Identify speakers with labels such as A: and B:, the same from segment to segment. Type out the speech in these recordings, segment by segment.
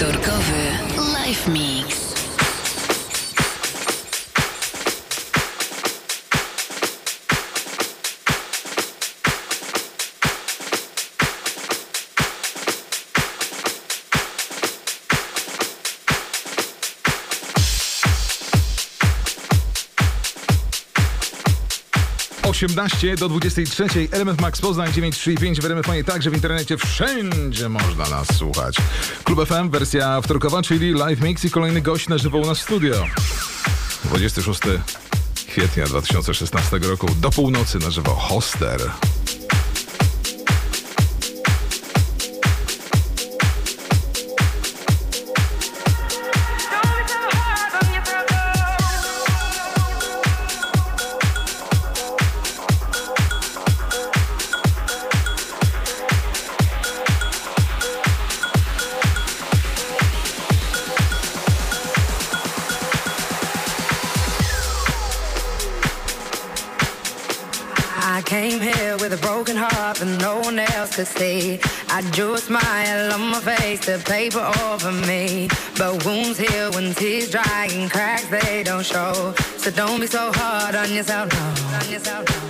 A: Wtorkowy Live Mix.
B: 18 do 23. Element Max Poznań 935 w RMFMie, także w internecie wszędzie można nas słuchać. Klub FM, wersja wtorkowa, czyli live mix i kolejny gość na żywo u nas w studio. 26 kwietnia 2016 roku do północy na żywo Hoster.
C: to see. I drew a smile on my face, the paper over me. But wounds heal when tears dry and cracks they don't show. So don't be so hard on yourself, no. On yourself, no.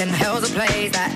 C: and hell's a place that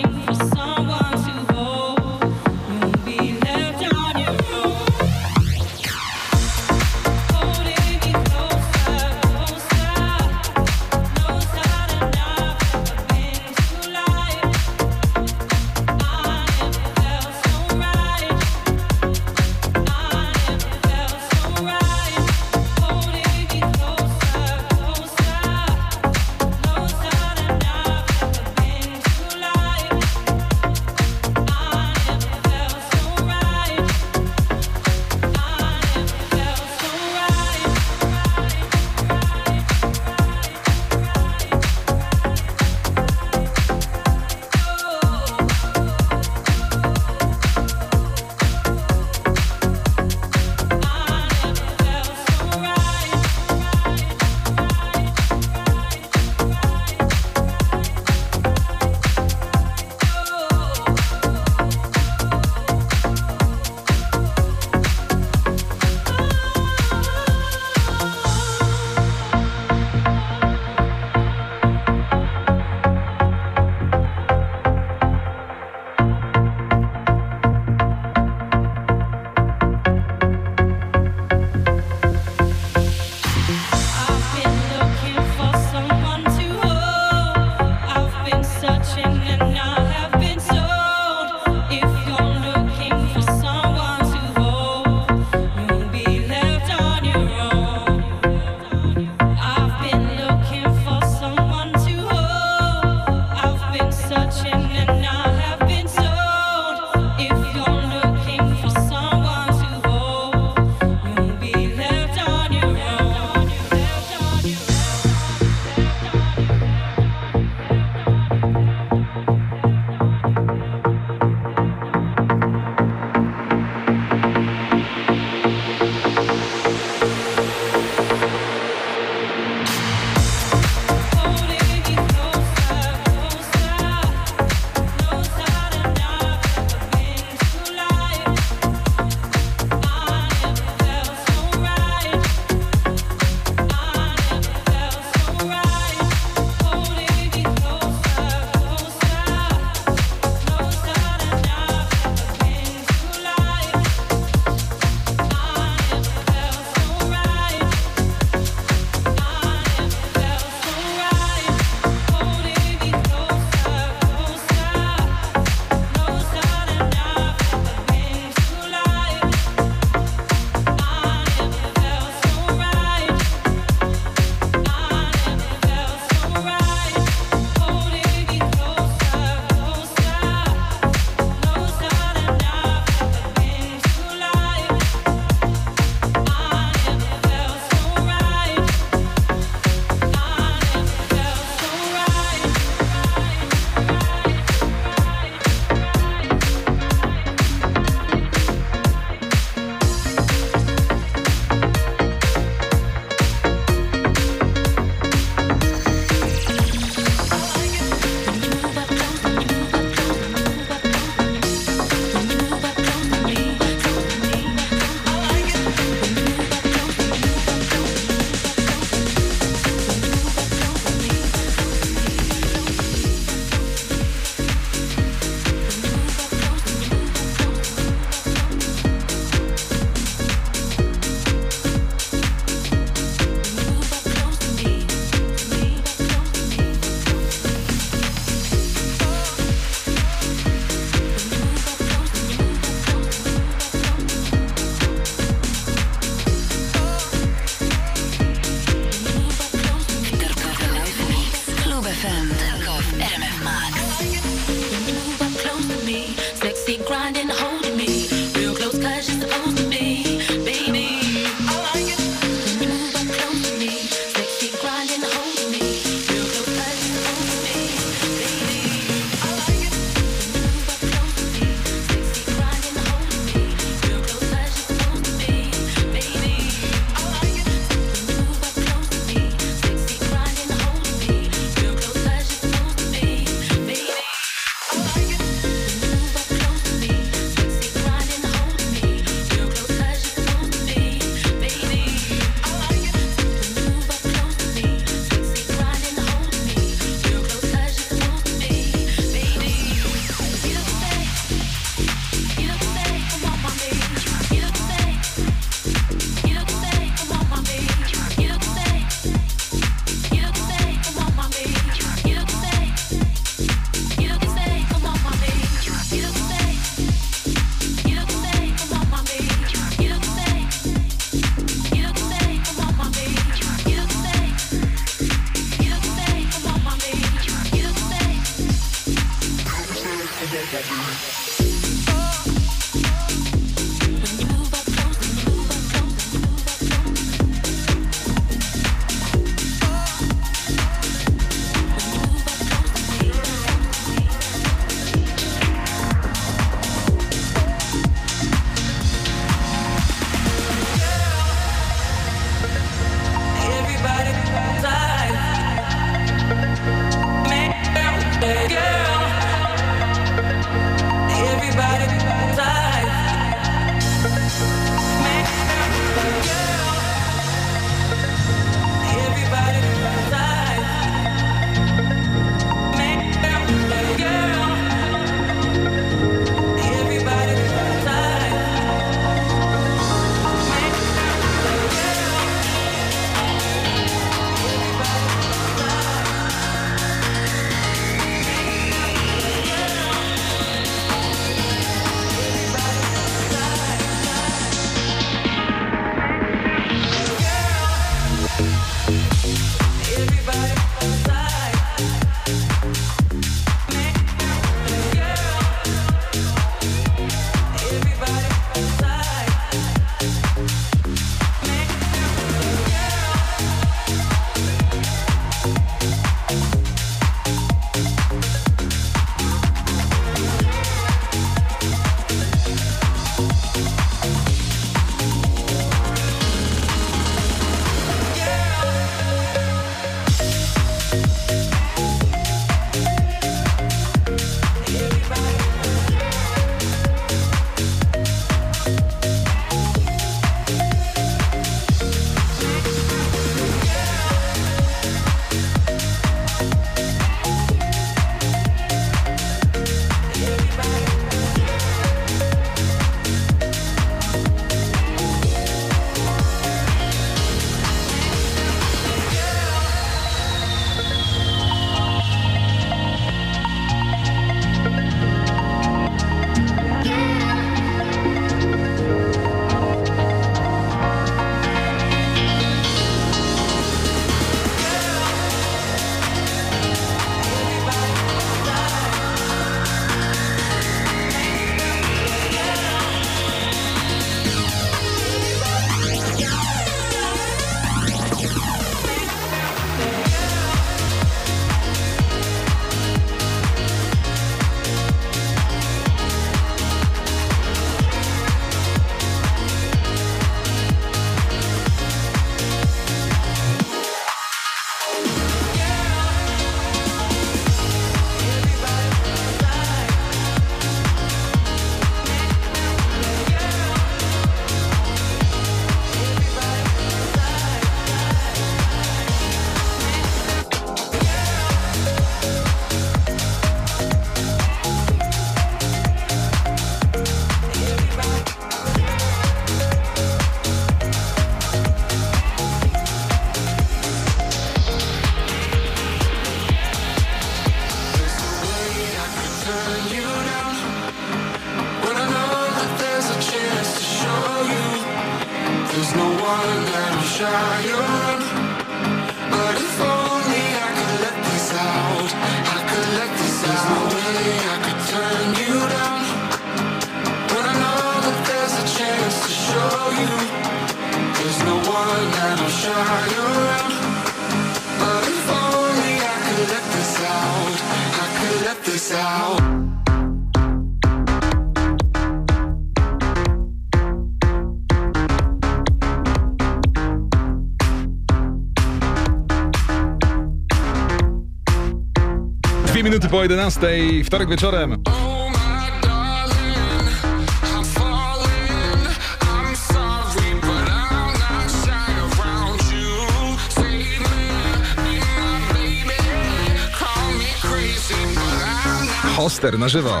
C: me
D: crazy, but I'm not
E: Hoster na żywo.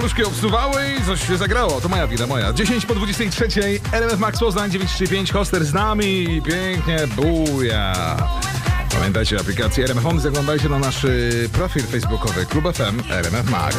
B: paluszki obsuwały i coś się zagrało. To moja wina, moja. 10 po 23, RMF Max Poznań 935, Hoster z nami. Pięknie buja. Pamiętajcie o aplikacji RMF Home, zaglądajcie na nasz y, profil facebookowy Klub FM RMF Max.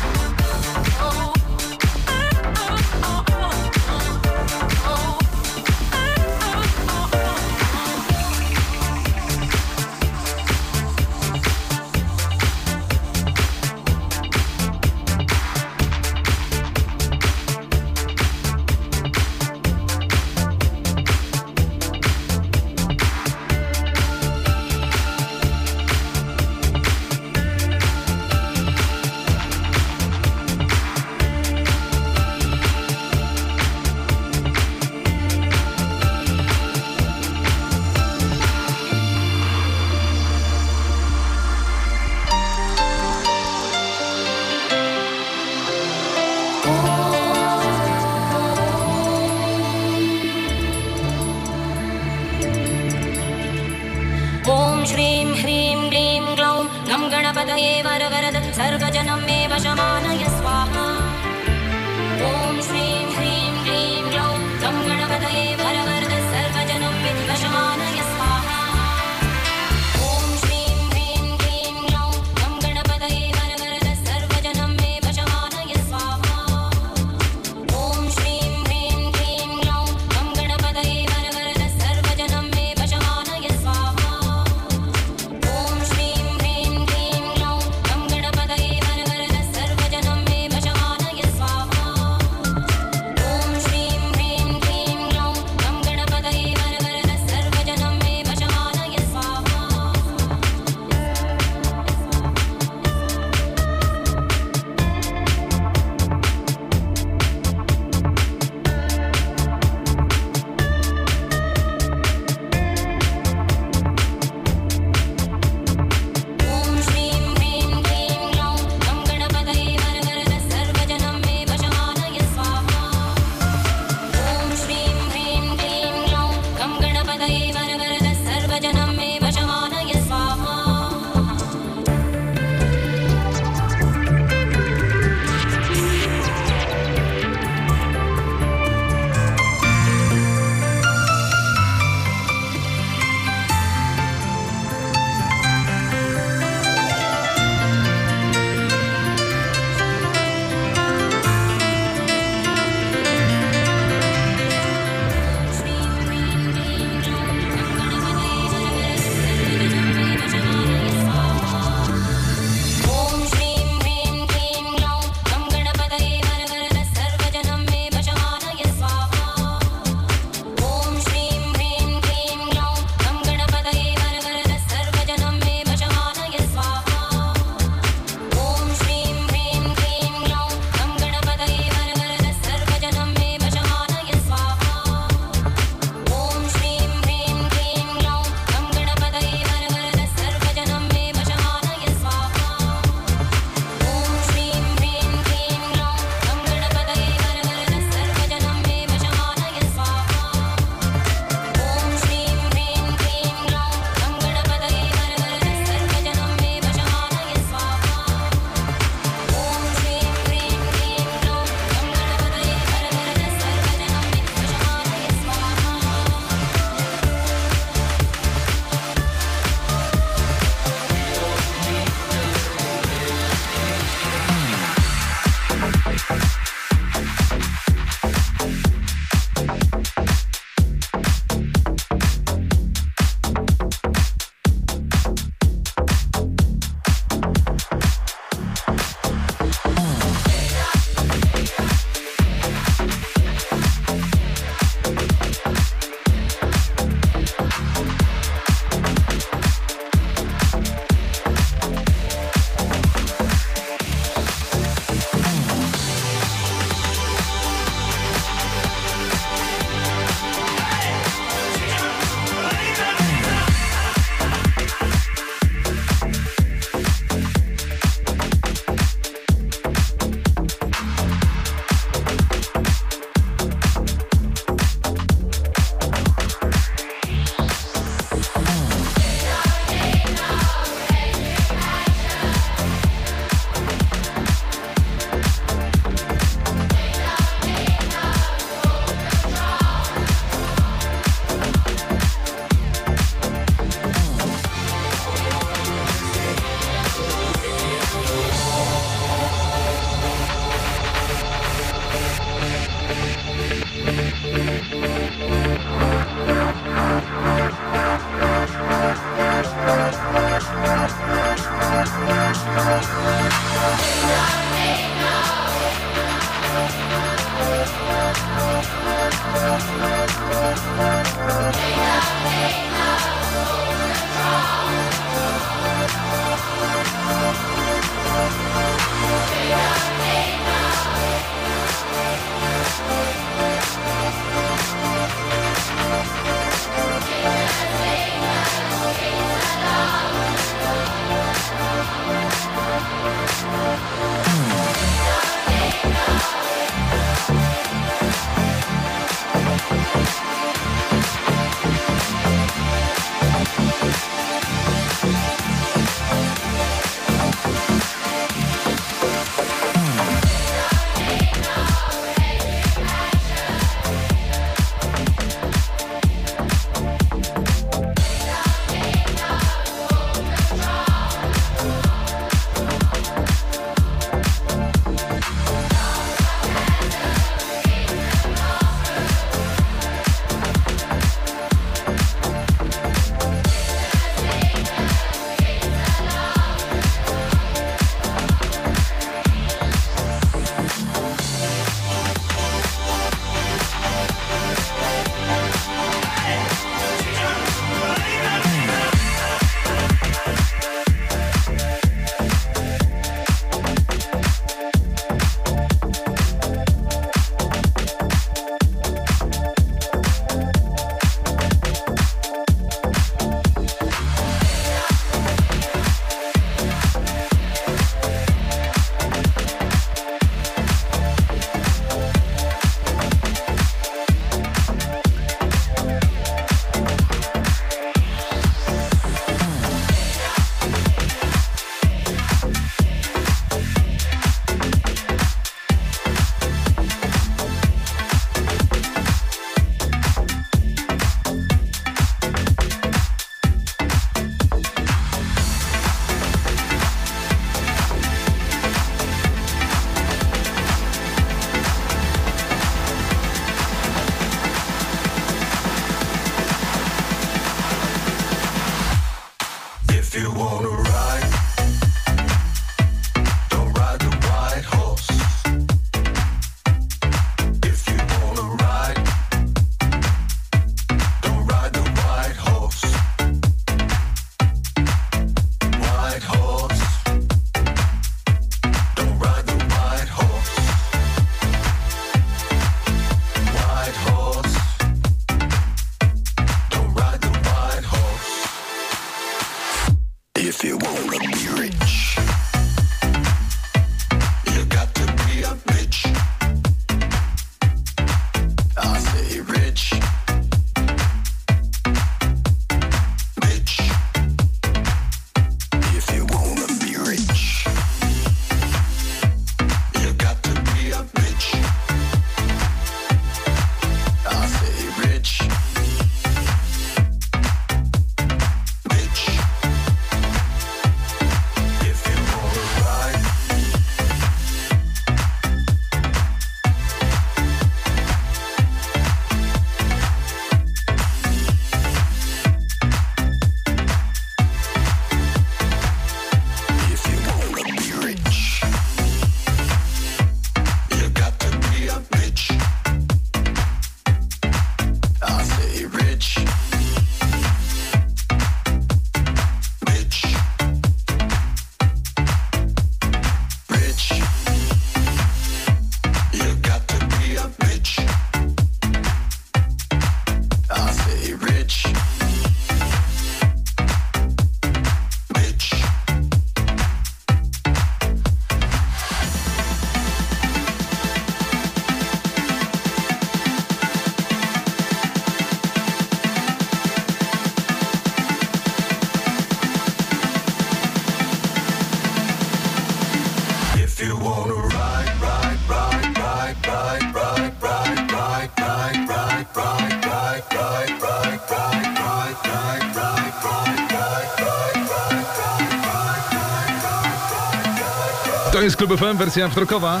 F: Klub FM, wersja wtorkowa.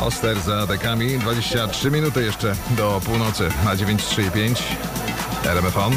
F: Poster za atakami. 23 minuty jeszcze do północy na 9.35.
G: RMF On.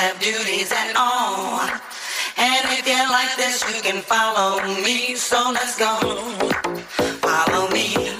G: have duties at all. And if you like this, you can follow me. So let's go. Follow me.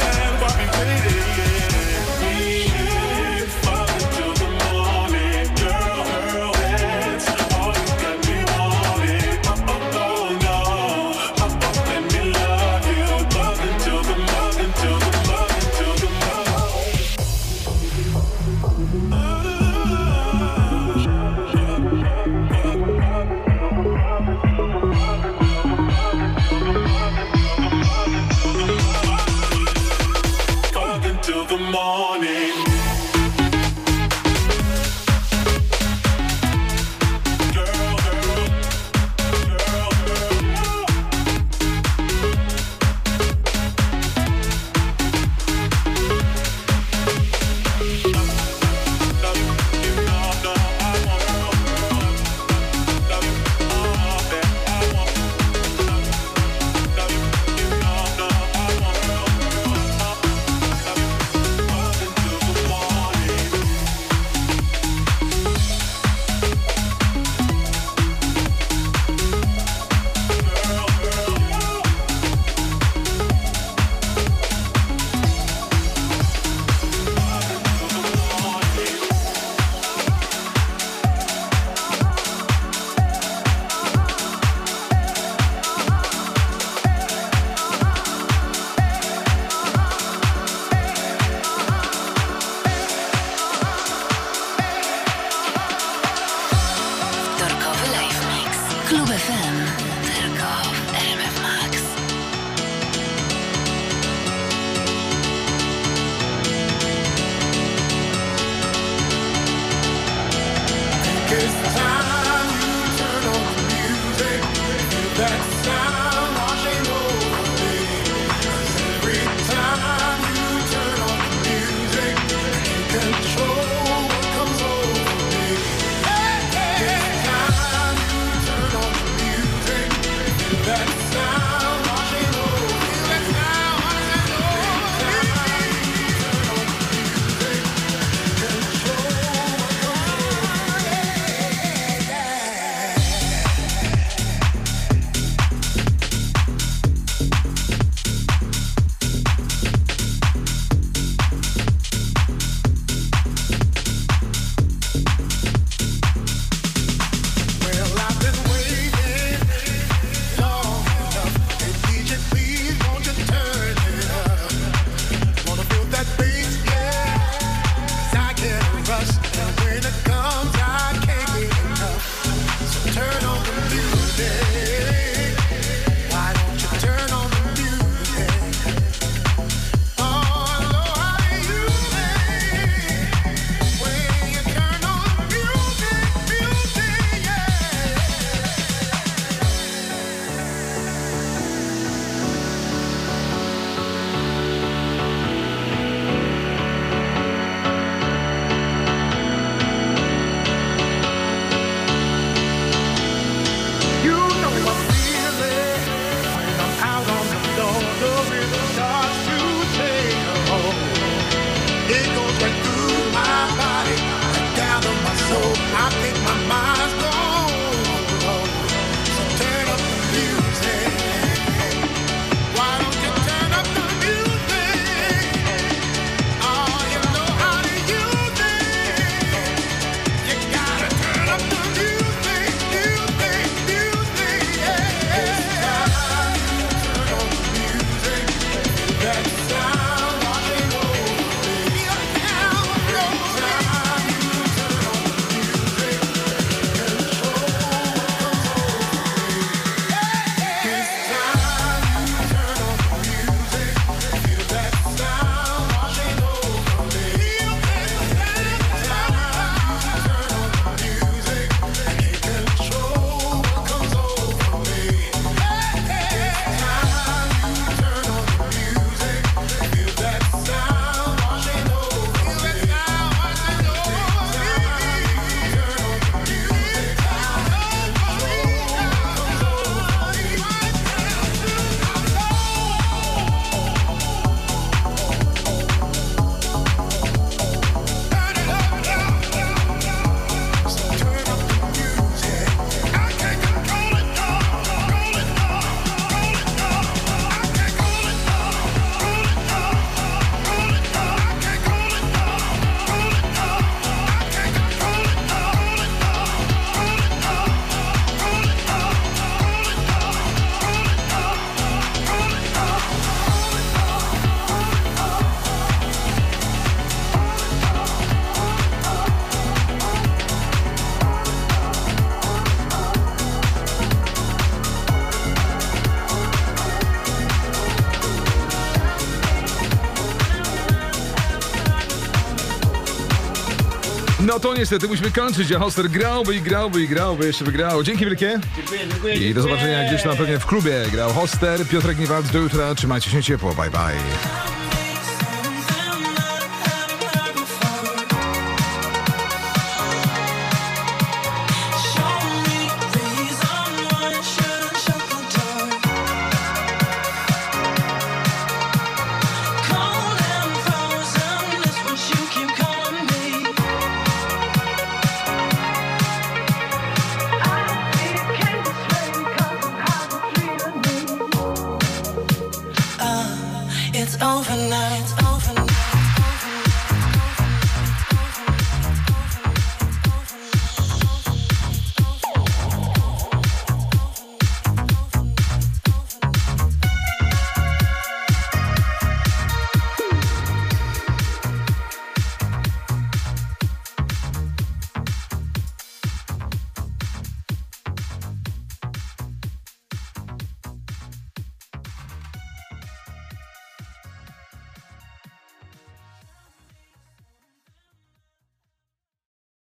G: to
H: niestety musimy kończyć, a Hoster grałby i grałby i grałby, jeszcze wygrał. Dzięki wielkie.
I: Dziękuję, dziękuję.
H: I do zobaczenia gdzieś tam pewnie w klubie. Grał Hoster, Piotrek Niewald, do jutra. Trzymajcie się ciepło, bye bye.